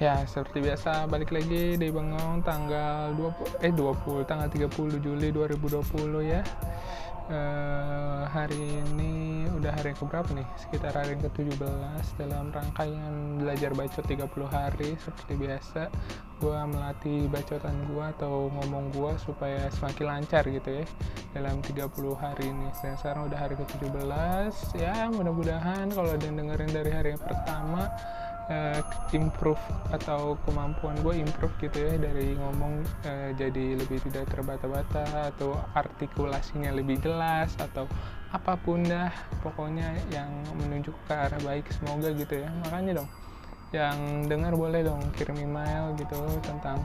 Ya, seperti biasa balik lagi di Bengong tanggal 20 eh 20 tanggal 30 Juli 2020 ya. Eh, hari ini udah hari yang keberapa nih? Sekitar hari yang ke-17 dalam rangkaian belajar bacot 30 hari seperti biasa. Gua melatih bacotan gua atau ngomong gua supaya semakin lancar gitu ya dalam 30 hari ini. Dan sekarang udah hari ke-17. Ya, mudah-mudahan kalau ada yang dengerin dari hari yang pertama uh, improve atau kemampuan gue improve gitu ya dari ngomong uh, jadi lebih tidak terbata-bata atau artikulasinya lebih jelas atau apa pun dah pokoknya yang menunjuk ke arah baik semoga gitu ya. Makanya dong yang dengar boleh dong kirim email gitu tentang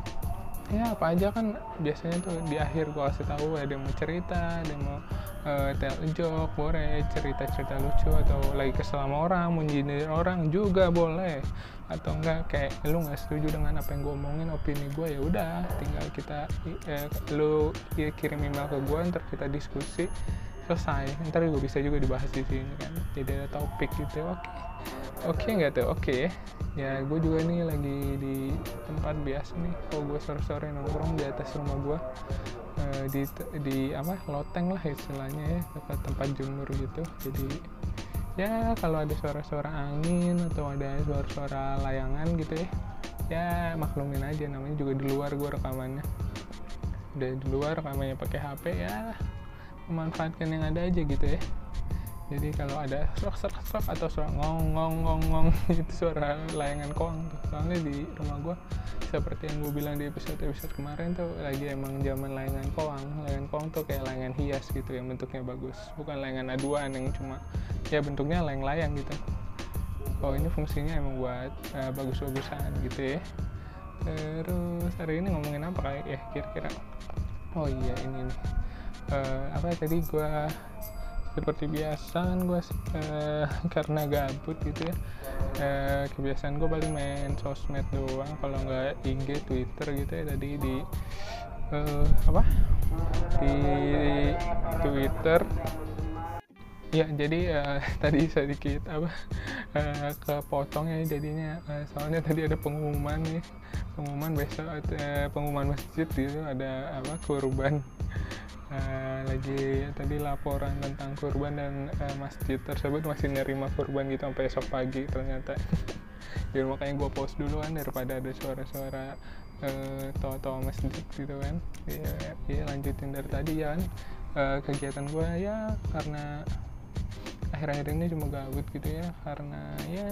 ya apa aja kan biasanya tuh di akhir gue kasih tahu ada mau cerita ada mau uh, a joke boleh cerita-cerita lucu atau lagi kesel sama orang mau nyindir orang juga boleh. Atau enggak kayak lu nggak setuju dengan apa yang gue omongin opini gue ya udah tinggal kita eh, lu ya, kirim email ke gue ntar kita diskusi selesai. Ntar gue bisa juga dibahas di sini kan? Jadi ada topik gitu oke. Oke nggak tuh? Oke. Ya gue juga nih lagi di tempat biasa nih. Kalau gue sore-sore nongkrong di atas rumah gue uh, di di apa loteng lah istilahnya ya dekat tempat jemur gitu. Jadi ya kalau ada suara-suara angin atau ada suara-suara layangan gitu ya ya maklumin aja. Namanya juga di luar gue rekamannya. Udah di luar rekamannya pakai HP ya memanfaatkan yang ada aja gitu ya jadi kalau ada serak serak serak atau suara ngong ngong ngong ngong itu suara layangan koang tuh. Soalnya di rumah gue seperti yang gue bilang di episode episode kemarin tuh lagi emang zaman layangan koang layangan koang tuh kayak layangan hias gitu yang bentuknya bagus. Bukan layangan aduan yang cuma ya bentuknya layang-layang gitu. Oh ini fungsinya emang buat uh, bagus-bagusan gitu ya. Terus hari ini ngomongin apa kayak ya kira-kira? Oh iya ini nih. Uh, apa tadi gue seperti biasa kan gue uh, karena gabut gitu ya. Uh, kebiasaan gue paling main sosmed doang kalau nggak IG Twitter gitu ya tadi di uh, apa? Di Twitter. Ya jadi uh, tadi sedikit apa uh, kepotong ya jadinya. Uh, soalnya tadi ada pengumuman nih. Pengumuman besok uh, pengumuman masjid gitu ada apa kurban uh, lagi tadi laporan tentang kurban dan uh, masjid tersebut masih nerima kurban gitu sampai esok pagi ternyata. Jadi makanya gue post dulu kan daripada ada suara-suara uh, toa-toa masjid gitu kan. Ya, ya lanjutin dari tadi ya kan. Uh, kegiatan gue ya karena akhir-akhir ini cuma gabut gitu ya karena ya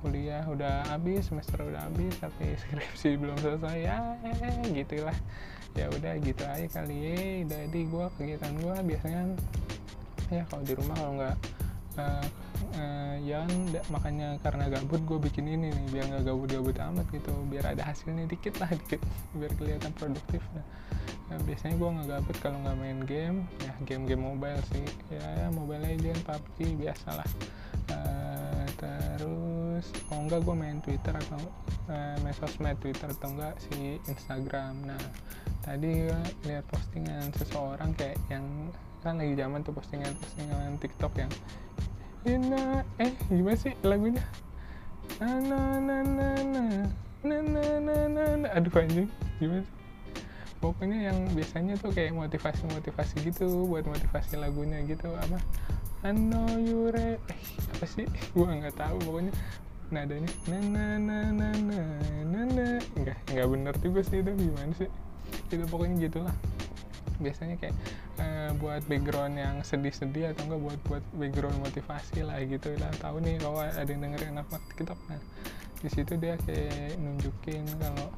kuliah udah habis semester udah habis tapi skripsi belum selesai ya eh, gitulah ya udah gitu aja kali ya. Jadi gue kegiatan gue biasanya ya kalau di rumah kalau nggak uh, uh, ya makanya karena gabut gue bikin ini nih biar nggak gabut-gabut amat gitu. Biar ada hasilnya dikit lah dikit. Biar kelihatan produktif nah, ya, biasanya gue nggak gabut kalau nggak main game. Ya game-game mobile sih. Ya, ya mobile legend PUBG biasalah uh, terus oh enggak gue main Twitter atau uh, main sosmed Twitter atau enggak si Instagram. Nah tadi lihat postingan seseorang kayak yang kan lagi zaman tuh postingan postingan TikTok yang Ina eh gimana sih lagunya? Na na na na na na na na na na. Aduh anjing gimana sih? Pokoknya yang biasanya tuh kayak motivasi motivasi gitu buat motivasi lagunya gitu apa? I know eh, apa sih? Gua nggak tahu pokoknya nadanya. Na na na na na na na. Enggak enggak bener juga sih itu gimana sih? Itu pokoknya gitulah. Biasanya kayak uh, buat background yang sedih-sedih atau enggak buat buat background motivasi lah gitu lah. Tahu nih kalau ada yang dengerin apa kita nah di situ dia kayak nunjukin kalau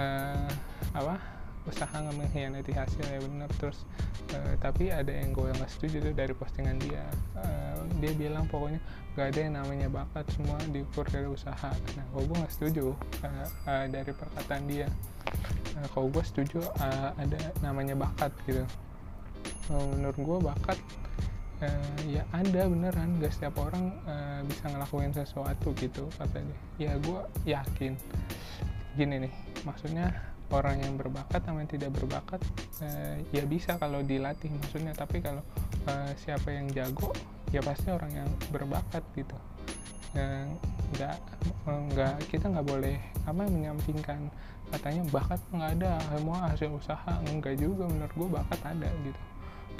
uh, apa usaha nggak mengkhianati hasil ya benar. Terus uh, tapi ada yang gue nggak setuju tuh dari postingan dia. Uh, dia bilang pokoknya gak ada yang namanya bakat semua diukur dari usaha. Nah kalau gue nggak setuju uh, uh, dari perkataan dia. Uh, kalau gue setuju uh, ada namanya bakat gitu. Uh, menurut gue bakat uh, ya ada beneran. Gak setiap orang uh, bisa ngelakuin sesuatu gitu katanya. Ya gue yakin. Gini nih maksudnya orang yang berbakat sama yang tidak berbakat uh, ya bisa kalau dilatih maksudnya. Tapi kalau uh, siapa yang jago ya pasti orang yang berbakat gitu. Uh, nggak nggak kita nggak boleh apa menyampingkan katanya bakat nggak ada semua hasil usaha enggak juga. Menurut gue bakat ada gitu.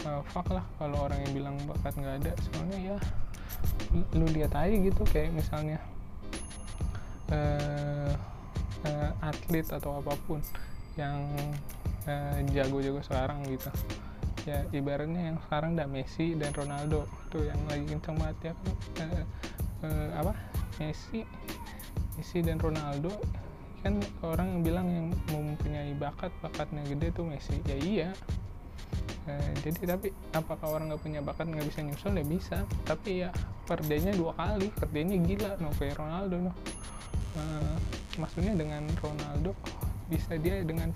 Uh, fuck lah kalau orang yang bilang bakat nggak ada. Soalnya ya lu lihat aja gitu kayak misalnya uh, atlet atau apa pun yang jago-jago uh, sekarang gitu. Ya ibaratnya yang sekarang udah Messi dan Ronaldo tuh yang lagi kenceng banget ya uh, uh, apa? Messi Messi dan Ronaldo. Kan orang yang bilang yang mempunyai bakat bakatnya gede tuh Messi. Ya iya. Uh, jadi tapi apakah orang nggak punya bakat nggak bisa nyusul? Ya bisa. Tapi ya kerjanya dua kali. Kerjanya gila no kayak Ronaldo no uh, maksudnya dengan Ronaldo bisa dia dengan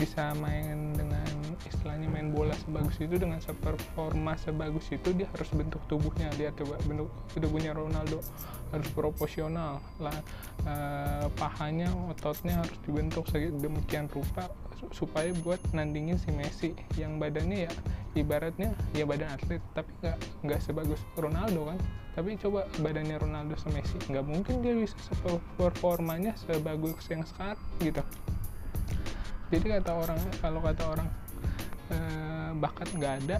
bisa main dengan istilahnya main bola sebagus itu dengan performa sebagus itu dia harus bentuk tubuhnya. Dia coba bentuk tubuhnya Ronaldo harus proporsional lah. E, pahanya ototnya harus dibentuk sedemikian rupa supaya buat nandingin si Messi yang badannya ya ibaratnya ya badan atlet tapi nggak nggak sebagus Ronaldo kan. Tapi coba badannya Ronaldo sama Messi nggak mungkin dia bisa performanya sebagus yang sekarang gitu. Jadi kata orang kalau kata orang e, bakat nggak ada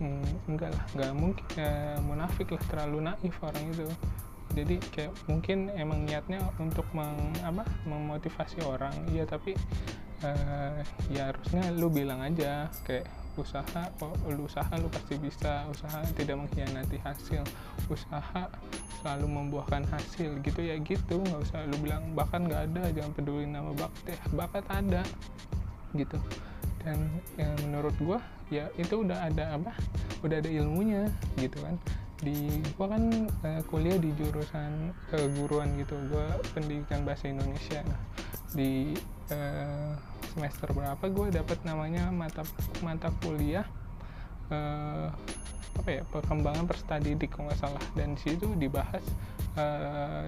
mm, enggak lah nggak mungkin e, munafik lah terlalu naif orang itu. Jadi kayak mungkin emang niatnya untuk meng, apa memotivasi orang iya tapi uh, ya harusnya lu bilang aja kayak usaha kok lu usaha lu pasti bisa. Usaha tidak mengkhianati hasil. Usaha selalu membuahkan hasil gitu ya gitu. Nggak usah lu bilang bahkan nggak ada jangan peduli nama bakat. Ya bakat ada gitu. Dan ya, menurut gua ya itu udah ada apa? Udah ada ilmunya gitu kan. Di gua kan uh, kuliah di jurusan keguruan gitu. Gua pendidikan bahasa Indonesia. Nah di uh, semester berapa gue dapat namanya mata mata kuliah? Uh, apa ya perkembangan perstadidik kalau nggak salah. Dan situ dibahas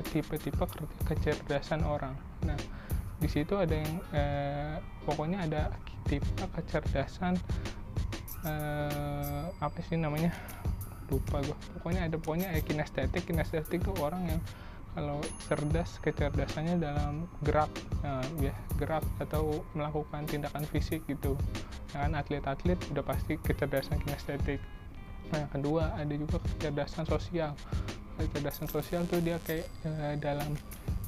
tipe-tipe uh, kecerdasan orang. Nah di situ ada yang uh, pokoknya ada tipe kecerdasan uh, apa sih namanya? Lupa gue pokoknya ada pokoknya eh, kinestetik. Kinestetik tuh orang yang kalau cerdas kecerdasannya dalam gerak nah, ya gerak atau melakukan tindakan fisik gitu. Nah, kan atlet-atlet udah pasti kecerdasan kinestetik. Nah kedua ada juga kecerdasan sosial. Kecerdasan sosial tuh dia kayak eh, dalam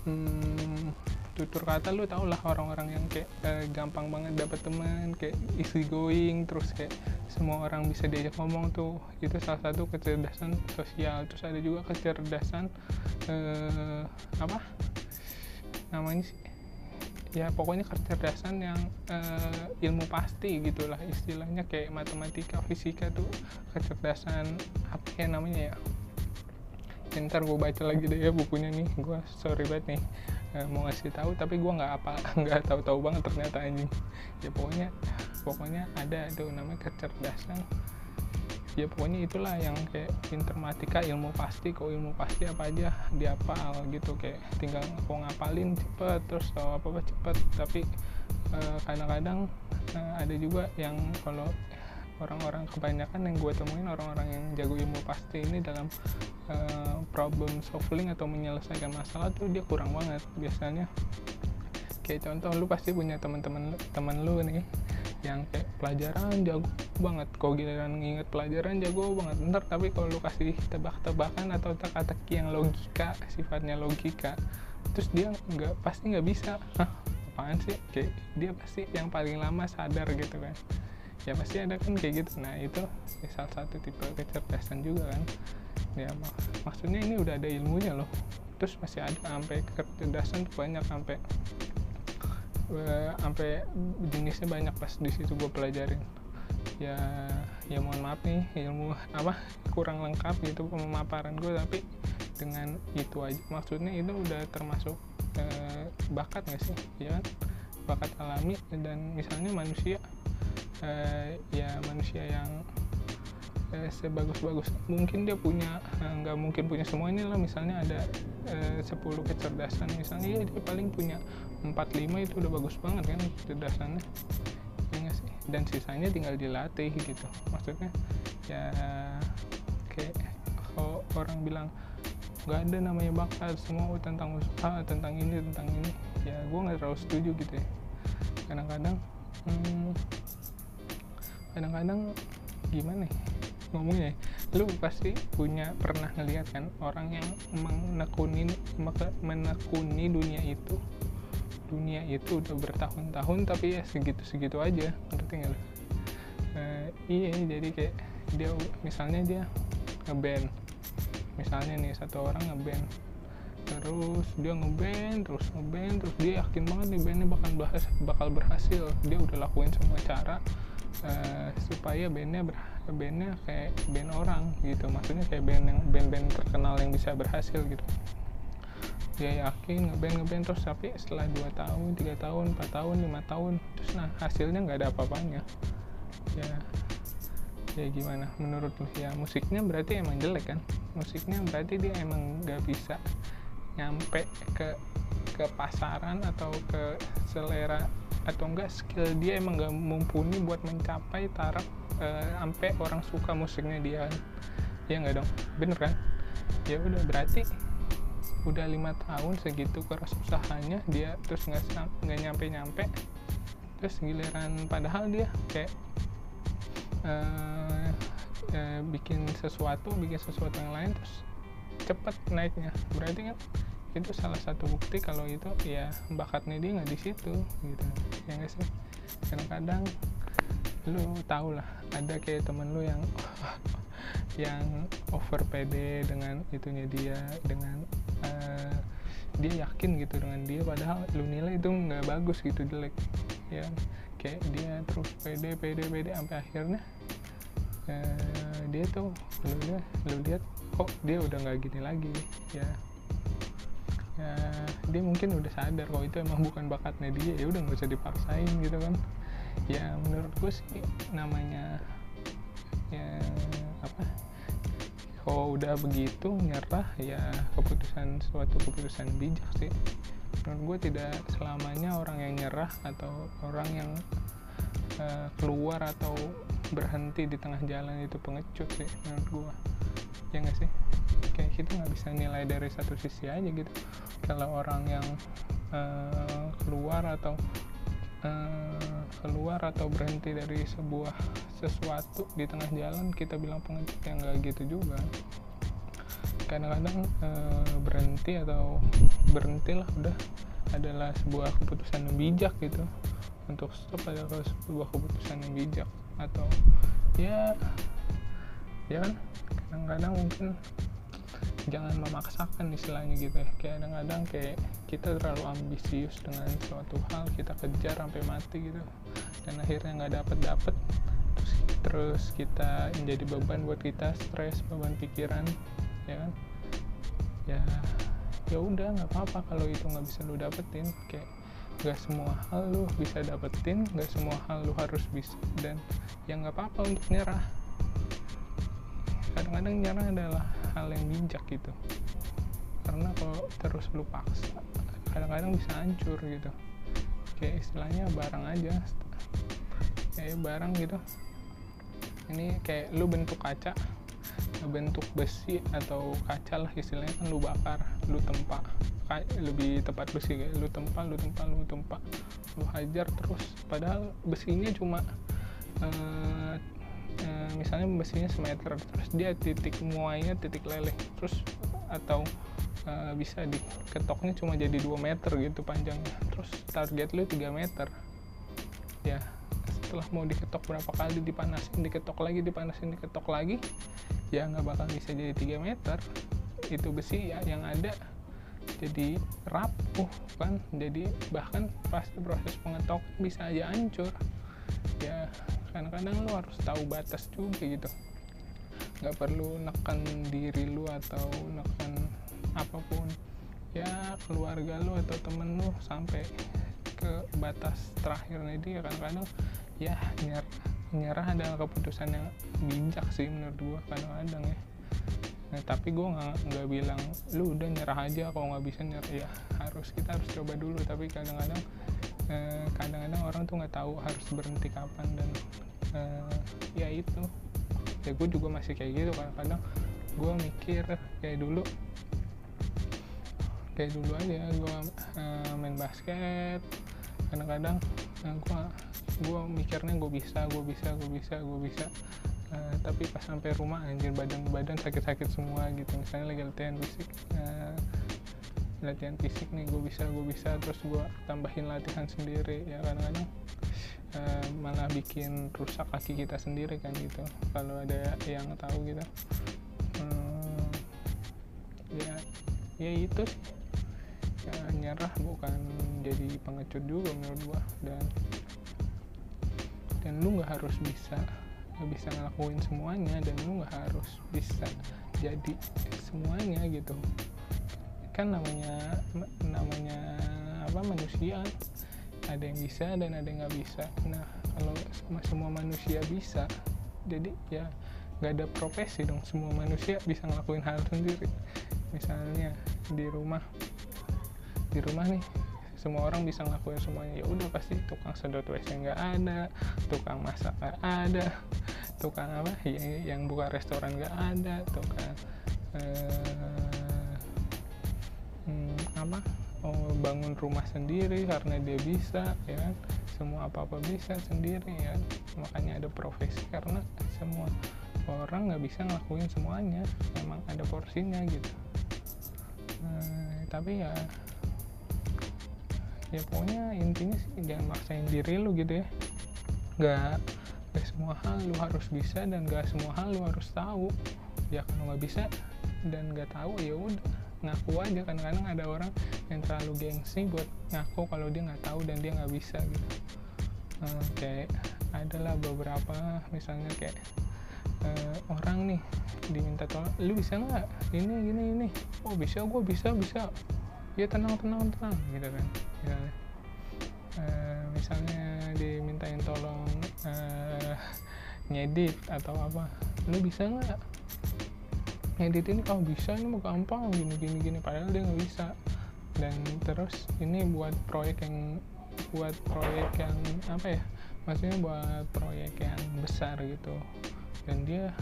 hmm, tutur kata lu tau lah orang-orang yang kayak eh, gampang banget dapat teman kayak easy going terus kayak semua orang bisa diajak ngomong tuh. Itu salah satu kecerdasan sosial. Terus ada juga kecerdasan eh, apa? Namanya sih ya pokoknya kecerdasan yang uh, ilmu pasti gitulah istilahnya. Kayak matematika fisika tuh kecerdasan apa ya namanya ya? Ntar gue baca lagi deh ya bukunya nih. Gue sorry banget nih uh, mau ngasih tahu tapi gue nggak apa nggak tahu-tahu banget ternyata anjing. Ya pokoknya pokoknya ada tuh namanya kecerdasan. Ya pokoknya itulah yang kayak informatika ilmu pasti kok ilmu pasti apa aja diapal gitu. Kayak tinggal kok ngapalin cepet terus tahu apa apa cepet. Tapi eh, kadang-kadang uh, ada juga yang kalau orang-orang kebanyakan yang gue temuin orang-orang yang jago ilmu pasti ini dalam uh, problem solving atau menyelesaikan masalah tuh dia kurang banget. Biasanya kayak contoh lu pasti punya teman-teman teman lu nih yang kayak pelajaran jago banget. Kau giliran nginget pelajaran jago banget. Ntar tapi kalau lu kasih tebak-tebakan atau teka-teki yang logika sifatnya logika terus dia nggak pasti nggak bisa. Hah, apaan sih? Kayak dia pasti yang paling lama sadar gitu kan ya pasti ada kan kayak gitu. Nah itu salah satu tipe kecerdasan juga kan. Ya mak maksudnya ini udah ada ilmunya loh. Terus masih ada sampai kecerdasan banyak sampai Eh, sampai jenisnya banyak pas di situ gue pelajarin. Ya ya mohon maaf nih ilmu apa kurang lengkap gitu pemaparan gue tapi dengan itu aja. Maksudnya itu udah termasuk eh, bakat gak sih? Ya kan? Bakat alami dan misalnya manusia eh, ya manusia yang eh, sebagus-bagus. Mungkin dia punya eh, nggak eh, mungkin punya semuanya lah. Misalnya ada eh, 10 kecerdasan. Misalnya ya dia paling punya 4-5 itu udah bagus banget kan kecerdasannya. Ya sih? Dan sisanya tinggal dilatih gitu. Maksudnya ya kayak kalau orang bilang nggak ada namanya bakat semua tentang usaha tentang ini tentang ini. Ya gue nggak terlalu setuju gitu ya. Kadang-kadang hmm, kadang-kadang gimana ya ngomongnya ya? lu pasti punya pernah ngeliat kan orang yang menekuni menekuni dunia itu dunia itu udah bertahun-tahun tapi ya segitu-segitu aja ngerti nggak lu? Uh, iya jadi kayak dia misalnya dia ngeband misalnya nih satu orang ngeband terus dia ngeband terus ngeband terus dia yakin banget nih bandnya bakal bahas bakal berhasil dia udah lakuin semua cara uh, supaya bandnya ber, bandnya kayak band orang gitu. Maksudnya kayak band yang band-band terkenal yang bisa berhasil gitu. Dia yakin ngeband ngeband terus tapi setelah 2 tahun tiga tahun 4 tahun lima tahun terus nah hasilnya nggak ada apa-apanya. Ya ya gimana menurut lu? Ya musiknya berarti emang jelek kan? Musiknya berarti dia emang nggak bisa nyampe ke ke pasaran atau ke selera atau enggak skill dia emang nggak mumpuni buat mencapai taraf uh, sampai orang suka musiknya dia. Ya nggak dong? Bener kan? Ya udah berarti udah lima tahun segitu keras usahanya dia terus nggak nggak nyampe nyampe terus giliran padahal dia kayak uh, uh, bikin sesuatu bikin sesuatu yang lain terus cepet naiknya. Berarti kan itu salah satu bukti kalau itu ya bakatnya dia nggak di situ gitu. Ya nggak sih? Kadang-kadang lu tau lah ada kayak temen lu yang yang over pede dengan itunya dia dengan uh, dia yakin gitu dengan dia padahal lu nilai itu nggak bagus gitu jelek. Ya kayak dia terus pede pede pede sampai akhirnya uh, dia tuh lu lihat lu lihat kok dia udah nggak gini lagi ya ya dia mungkin udah sadar kalau itu emang bukan bakatnya dia ya udah nggak usah dipaksain gitu kan. Ya menurut gue sih namanya ya apa kalau udah begitu nyerah ya keputusan suatu keputusan bijak sih. Menurut gue tidak selamanya orang yang nyerah atau orang yang uh, keluar atau berhenti di tengah jalan itu pengecut sih menurut gue ya nggak sih? Kayak kita nggak bisa nilai dari satu sisi aja gitu. Kalau orang yang uh, keluar atau uh, keluar atau berhenti dari sebuah sesuatu di tengah jalan kita bilang pengecut yang nggak gitu juga. Kadang-kadang uh, berhenti atau berhentilah udah adalah sebuah keputusan yang bijak gitu. Untuk stop adalah sebuah keputusan yang bijak. Atau ya ya kan kadang-kadang mungkin jangan memaksakan istilahnya gitu ya. Kayak kadang-kadang kayak kita terlalu ambisius dengan suatu hal kita kejar sampai mati gitu. Dan akhirnya nggak dapet dapet terus, terus kita menjadi beban buat kita stres beban pikiran ya kan? Ya ya udah nggak apa-apa kalau itu nggak bisa lu dapetin. Kayak nggak semua hal lu bisa dapetin nggak semua hal lu harus bisa. Dan ya nggak apa-apa untuk nyerah kadang-kadang nyerah adalah hal yang bijak gitu. Karena kalau terus lu paksa kadang-kadang bisa hancur gitu. Kayak istilahnya barang aja kayak barang gitu. Ini kayak lu bentuk kaca bentuk besi atau kaca lah istilahnya kan lu bakar lu tempa. Lebih tepat besi kayak lu tempa lu tempa lu tempa. Lu hajar terus. Padahal besinya cuma uh, uh, misalnya besinya semeter terus dia titik muainya titik leleh terus atau uh, bisa diketoknya cuma jadi 2 meter gitu panjangnya terus target lu 3 meter. Ya setelah mau diketok berapa kali dipanasin diketok lagi dipanasin diketok lagi ya nggak bakal bisa jadi 3 meter. Itu besi ya yang ada jadi rapuh kan jadi bahkan pas proses pengetok bisa aja hancur. Ya kadang-kadang lu harus tahu batas juga gitu. Nggak perlu nekan diri lu atau nekan apa pun. Ya keluarga lu atau temen lu sampai ke batas terakhirnya dia. Kadang-kadang ya nyerah nyerah adalah keputusan yang bijak sih menurut gua kadang-kadang ya. Nah tapi gue nggak bilang lu udah nyerah aja kalau nggak bisa nyerah ya harus kita harus coba dulu. Tapi kadang-kadang eh, kadang-kadang orang tuh nggak tahu harus berhenti kapan dan eh, ya itu. Ya gue juga masih kayak gitu kadang-kadang gue mikir kayak dulu kayak dulu aja gue uh, main basket. Kadang-kadang uh, gue gue mikirnya gue bisa gue bisa gue bisa gue bisa. Uh, tapi pas sampai rumah anjir badan badan sakit-sakit semua gitu. Misalnya lagi latihan fisik uh, latihan fisik nih gue bisa gue bisa terus gue tambahin latihan sendiri ya kadang-kadang uh, malah bikin rusak kaki kita sendiri kan gitu. Kalau ada yang tahu gitu. Uh, ya ya itu ya nyerah bukan jadi pengecut juga menurut gua. Dan dan lu nggak harus bisa nggak bisa ngelakuin semuanya dan lu nggak harus bisa jadi semuanya gitu kan namanya namanya apa manusia ada yang bisa dan ada yang nggak bisa. Nah kalau semua manusia bisa jadi ya nggak ada profesi dong. Semua manusia bisa ngelakuin hal sendiri. Misalnya di rumah di rumah nih semua orang bisa ngelakuin semuanya. Ya udah pasti tukang sedot wc nggak ada tukang masak nggak ada tukang apa ya, yang buka restoran nggak ada tukang eh, apa oh, bangun rumah sendiri karena dia bisa ya kan? Semua apa apa bisa sendiri ya makanya ada profesi karena semua orang nggak bisa ngelakuin semuanya. Memang ada porsinya gitu. Nah, tapi ya ya pokoknya intinya sih jangan maksain diri lu gitu ya. Nggak gak semua hal lu harus bisa dan gak semua hal lu harus tahu. Ya kalau nggak bisa dan nggak tahu ya udah ngaku aja. Kadang-kadang ada orang yang terlalu gengsi buat ngaku kalau dia nggak tahu dan dia nggak bisa gitu. Uh, kayak adalah beberapa misalnya kayak uh, orang nih diminta tolong lu bisa nggak? Ini gini ini. Oh bisa gue bisa bisa. Ya tenang tenang tenang gitu kan. Misalnya uh, misalnya dimintain tolong uh, ngedit atau apa lu bisa nggak ngedit ini kalau oh, bisa ini mau gampang gini gini gini. Padahal dia nggak bisa. Dan terus ini buat proyek yang buat proyek yang apa ya maksudnya buat proyek yang besar gitu. Dan dia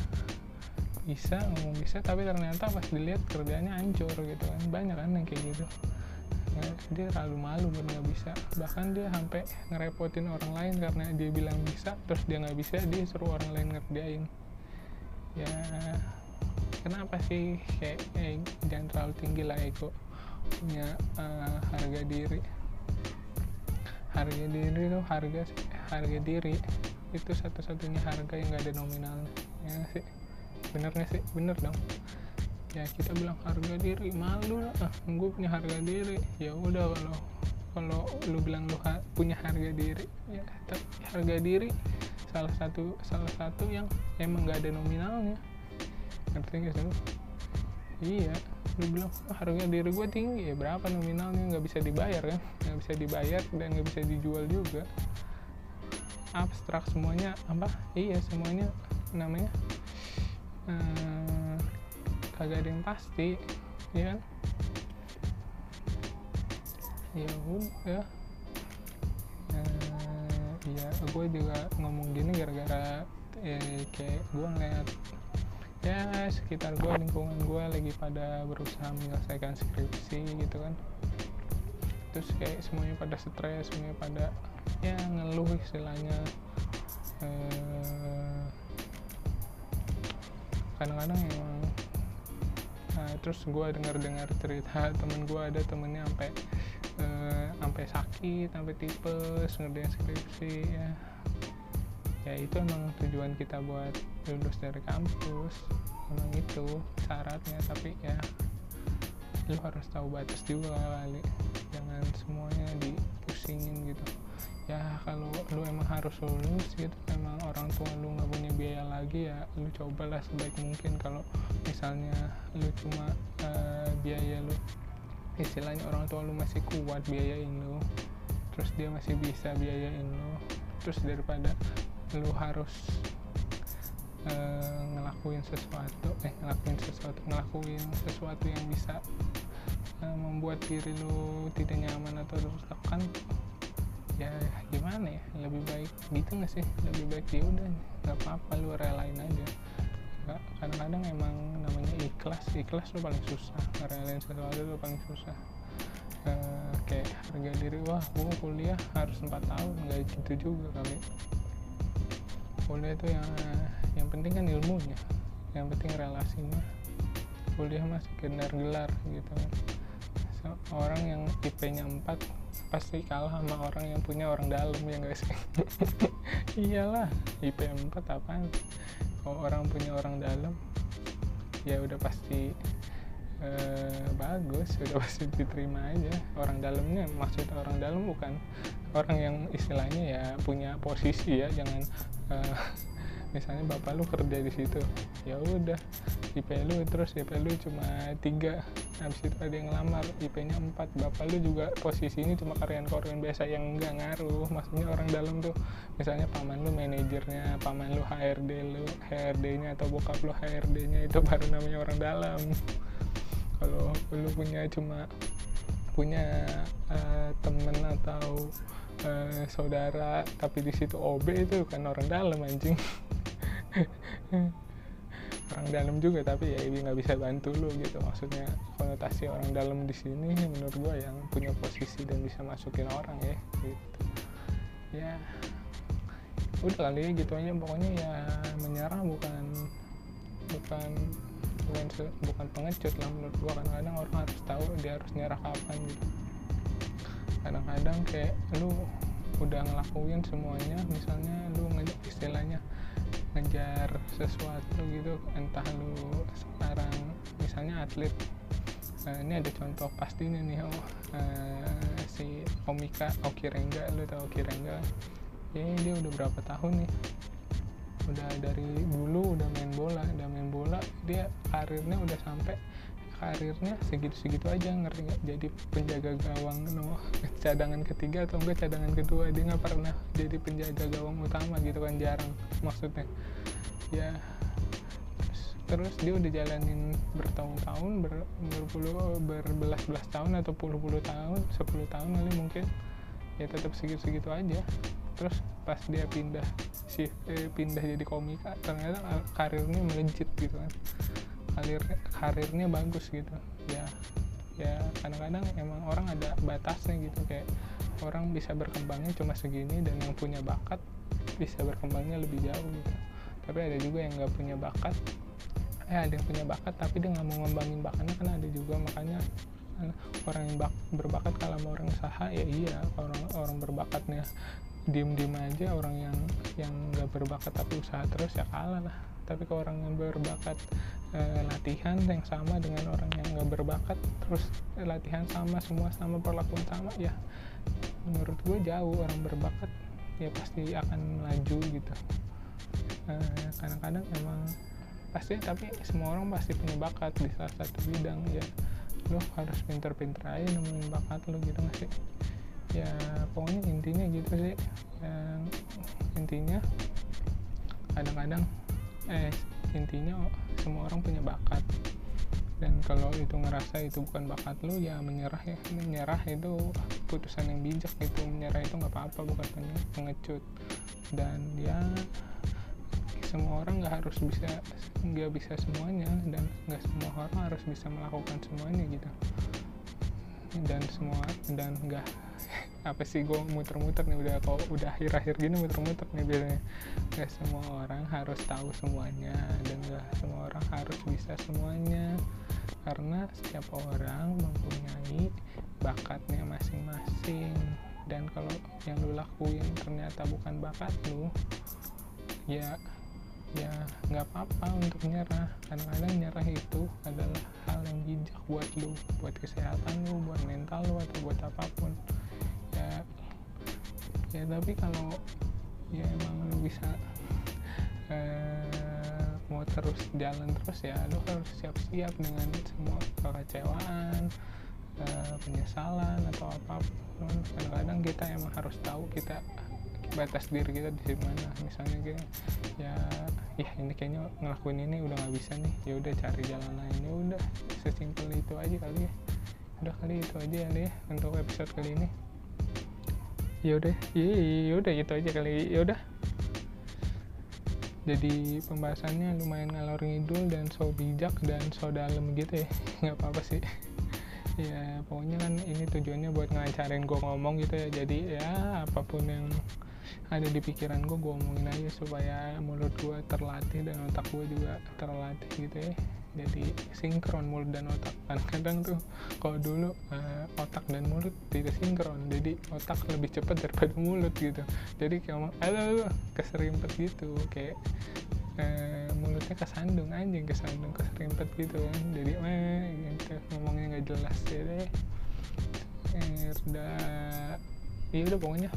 bisa ngomong bisa tapi ternyata pas dilihat kerjanya hancur gitu kan. Banyak kan yang kayak gitu. Ya, dia terlalu malu buat nggak bisa. Bahkan dia sampai ngerepotin orang lain karena dia bilang bisa terus dia nggak bisa dia suruh orang lain ngerjain. Ya kenapa sih kayak eh, jangan terlalu tinggi lah ego? Punya uh, harga diri. Harga diri itu harga harga diri. Itu satu-satunya harga yang gak ada nominalnya. Ya sih? Bener gak sih? Bener dong. Ya kita bilang harga diri malu lah. Ah, gue punya harga diri. Ya udah kalau kalau lu bilang lu ha punya harga diri ya tapi harga diri. Salah satu salah satu yang emang gak ada nominalnya ngerti gak sih iya lu bilang oh, harga diri gue tinggi ya berapa nominalnya? Nggak bisa dibayar kan? Nggak bisa dibayar dan nggak bisa dijual juga. Abstrak semuanya apa? Iya semuanya namanya hmm, kagak ada yang pasti ya kan? Ya udah. Uh, ya gue juga ngomong gini gara-gara eh, kayak gue ngeliat ya sekitar gue lingkungan gue lagi pada berusaha menyelesaikan skripsi gitu kan. Terus kayak semuanya pada stres semuanya pada ya ngeluh istilahnya. Eh, kadang-kadang emang nah, terus gue dengar-dengar cerita temen gue ada temennya sampai eh, sampai sakit sampai tipes ngerjain skripsi ya. Ya itu emang tujuan kita buat lulus dari kampus emang itu syaratnya. Tapi ya lu harus tahu batas juga kali. Jangan semuanya dipusingin gitu. Ya kalau lu emang harus lulus gitu emang orang tua lu nggak punya biaya lagi ya lu cobalah sebaik mungkin. Kalau misalnya lu cuma uh, biaya lu istilahnya orang tua lu masih kuat biayain lu terus dia masih bisa biayain lu terus daripada lu harus uh, ngelakuin sesuatu eh ngelakuin sesuatu ngelakuin sesuatu yang bisa uh, membuat diri lu tidak nyaman atau tertekan ya gimana ya? Lebih baik gitu nggak sih? Lebih baik dia ya udah nggak apa-apa lu relain aja. Kadang-kadang emang namanya ikhlas ikhlas lu paling susah relain sesuatu lu paling susah. Uh, kayak harga diri wah gue kuliah harus empat tahun nggak gitu juga kali kuliah itu yang yang penting kan ilmunya. Yang penting relasinya. Kuliah masih sekedar gelar gitu. So, orang yang IP-nya 4 pasti kalah sama orang yang punya orang dalam ya guys iyalah IP 4 apaan? Kalau orang punya orang dalam ya udah pasti eh, bagus udah pasti diterima aja. Orang dalamnya maksud orang dalam bukan orang yang istilahnya ya punya posisi ya jangan eh, misalnya bapak lu kerja di situ ya udah IP lu terus IP lu cuma tiga habis itu ada yang ngelamar IP-nya 4 bapak lu juga posisi ini cuma karyawan-karyawan biasa yang nggak ngaruh maksudnya orang dalam tuh misalnya paman lu manajernya paman lu HRD lu HRD-nya atau bokap lu HRD-nya itu baru namanya orang dalam. Kalau lu punya cuma punya uh, temen atau uh, saudara tapi di situ OB itu kan orang dalam anjing. Orang dalam juga tapi ya ini nggak bisa bantu lu gitu. Maksudnya konotasi orang dalam di sini menurut gua yang punya posisi dan bisa masukin orang ya gitu. Ya udah kali ya gitu aja. Pokoknya ya menyerah bukan bukan bukan bukan pengecut lah menurut gua. Kadang-kadang orang harus tahu dia harus nyerah kapan gitu kadang-kadang kayak lu udah ngelakuin semuanya misalnya lu istilahnya ngejar sesuatu gitu entah lu sekarang misalnya atlet. Uh, ini ada contoh pastinya nih oh uh, si komika Oki Rengga lu tau Oki Rengga ya dia udah berapa tahun nih? Udah dari dulu udah main bola udah main bola dia karirnya udah sampai karirnya segitu-segitu aja ngerti nggak jadi penjaga gawang no cadangan ketiga atau enggak cadangan kedua? Dia nggak pernah jadi penjaga gawang utama gitu kan jarang maksudnya. Ya terus, terus dia udah jalanin bertahun-tahun ber, berpuluh berbelas-belas tahun atau puluh-puluh tahun sepuluh tahun kali mungkin. Ya tetap segitu-segitu aja. Terus pas dia pindah sih eh, pindah jadi komika ternyata karirnya melejit gitu kan karir karirnya bagus gitu. Ya ya kadang-kadang emang orang ada batasnya gitu. Kayak orang bisa berkembangnya cuma segini dan yang punya bakat bisa berkembangnya lebih jauh gitu. Tapi ada juga yang nggak punya bakat. Eh ada yang punya bakat tapi dia nggak mau ngembangin bakatnya kan ada juga. Makanya orang yang bak, berbakat kalau mau orang usaha ya iya orang orang berbakatnya diem diem aja. Orang yang yang nggak berbakat tapi usaha terus ya kalah lah. Tapi kalau orang yang berbakat e, latihan yang sama dengan orang yang nggak berbakat terus latihan sama semua sama perlakuan sama ya menurut gue jauh orang berbakat ya pasti akan maju gitu. Kadang kadang-kadang emang pasti tapi semua orang pasti punya bakat di salah satu bidang ya. Lo harus pinter-pinter aja nemuin bakat lo gitu nggak sih? Ya pokoknya intinya gitu sih. Yang intinya kadang-kadang eh intinya semua orang punya bakat. Dan kalau itu ngerasa itu bukan bakat lu ya menyerah ya. Menyerah itu putusan yang bijak itu menyerah itu nggak apa-apa bukan pengecut. Dan ya semua orang nggak harus bisa nggak bisa semuanya dan nggak semua orang harus bisa melakukan semuanya gitu. Dan semua dan nggak apa sih gue muter-muter nih udah kok udah akhir-akhir gini muter-muter nih biasanya. Gak semua orang harus tahu semuanya dan gak semua orang harus bisa semuanya. Karena setiap orang mempunyai bakatnya masing-masing. Dan kalau yang lu lakuin ternyata bukan bakat lu ya ya nggak apa-apa untuk nyerah. Kadang-kadang nyerah itu adalah hal yang bijak buat lu buat kesehatan lu buat mental lu atau buat apa pun ya tapi kalau ya emang lu bisa eh, mau terus jalan terus ya lu harus siap-siap dengan semua kekecewaan eh, penyesalan atau apa pun. Kadang-kadang kita emang harus tahu kita batas diri kita di mana. Misalnya kayak ya ya ini kayaknya ngelakuin ini udah nggak bisa nih. Ya udah cari jalan lain. Ya udah sesimpel itu aja kali ya. Udah kali itu aja ya untuk episode kali ini ya udah iya udah itu aja kali. Ya udah. Jadi pembahasannya lumayan ngalor ngidul dan so bijak dan so dalam gitu ya. Nggak apa apa sih. Ya pokoknya kan ini tujuannya buat ngelancarin gue ngomong gitu ya. Jadi ya apa pun yang ada di pikiran gue gue omongin aja supaya mulut gue terlatih dan otak gue juga terlatih gitu ya jadi sinkron mulut dan otak. Kan kadang tuh kalau dulu uh, otak dan mulut tidak sinkron jadi otak lebih cepat daripada mulut gitu. Jadi kayak ngomong halo keserimpet gitu kayak uh, mulutnya kesandung anjing kesandung keserimpet gitu kan. Jadi eh gitu ngomongnya nggak jelas jadi eh, udah ya udah pokoknya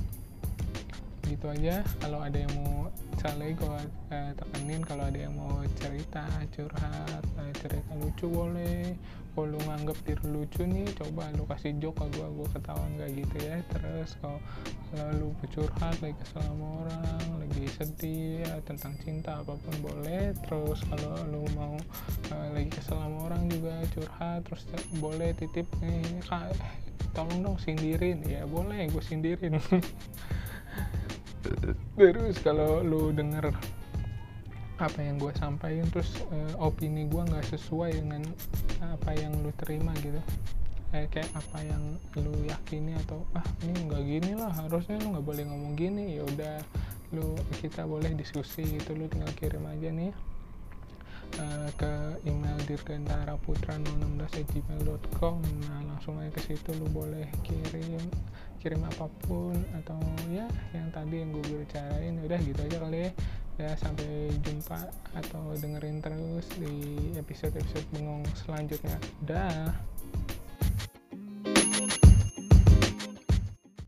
gitu aja. Kalau ada yang mau misalnya gue uh, tekenin kalau ada yang mau cerita curhat uh, cerita lucu boleh. Kalau lu nganggap diri lucu nih coba lu kasih joke ke gue gue ketawa nggak gitu ya. Terus kalau lu curhat lagi kesel sama orang lagi sedih ya, tentang cinta apa pun boleh. Terus kalau lu mau uh, lagi kesel sama orang juga curhat terus boleh titip nih kak tolong dong sindirin. Ya boleh gue sindirin terus kalau lu denger apa yang gue sampaikan terus uh, opini gue nggak sesuai dengan apa yang lu terima gitu. Eh, kayak apa yang lu yakini atau ah ini nggak gini lah harusnya lu nggak boleh ngomong gini. Ya udah lu kita boleh diskusi gitu lu tinggal kirim aja nih uh, ke email dirgantara putra 016gmail.com nah langsung aja ke situ lu boleh kirim kirim apa pun atau ya yang tadi yang gue bicarain udah gitu aja kali ya. Ya sampai jumpa atau dengerin terus di episode-episode bengong selanjutnya. Dah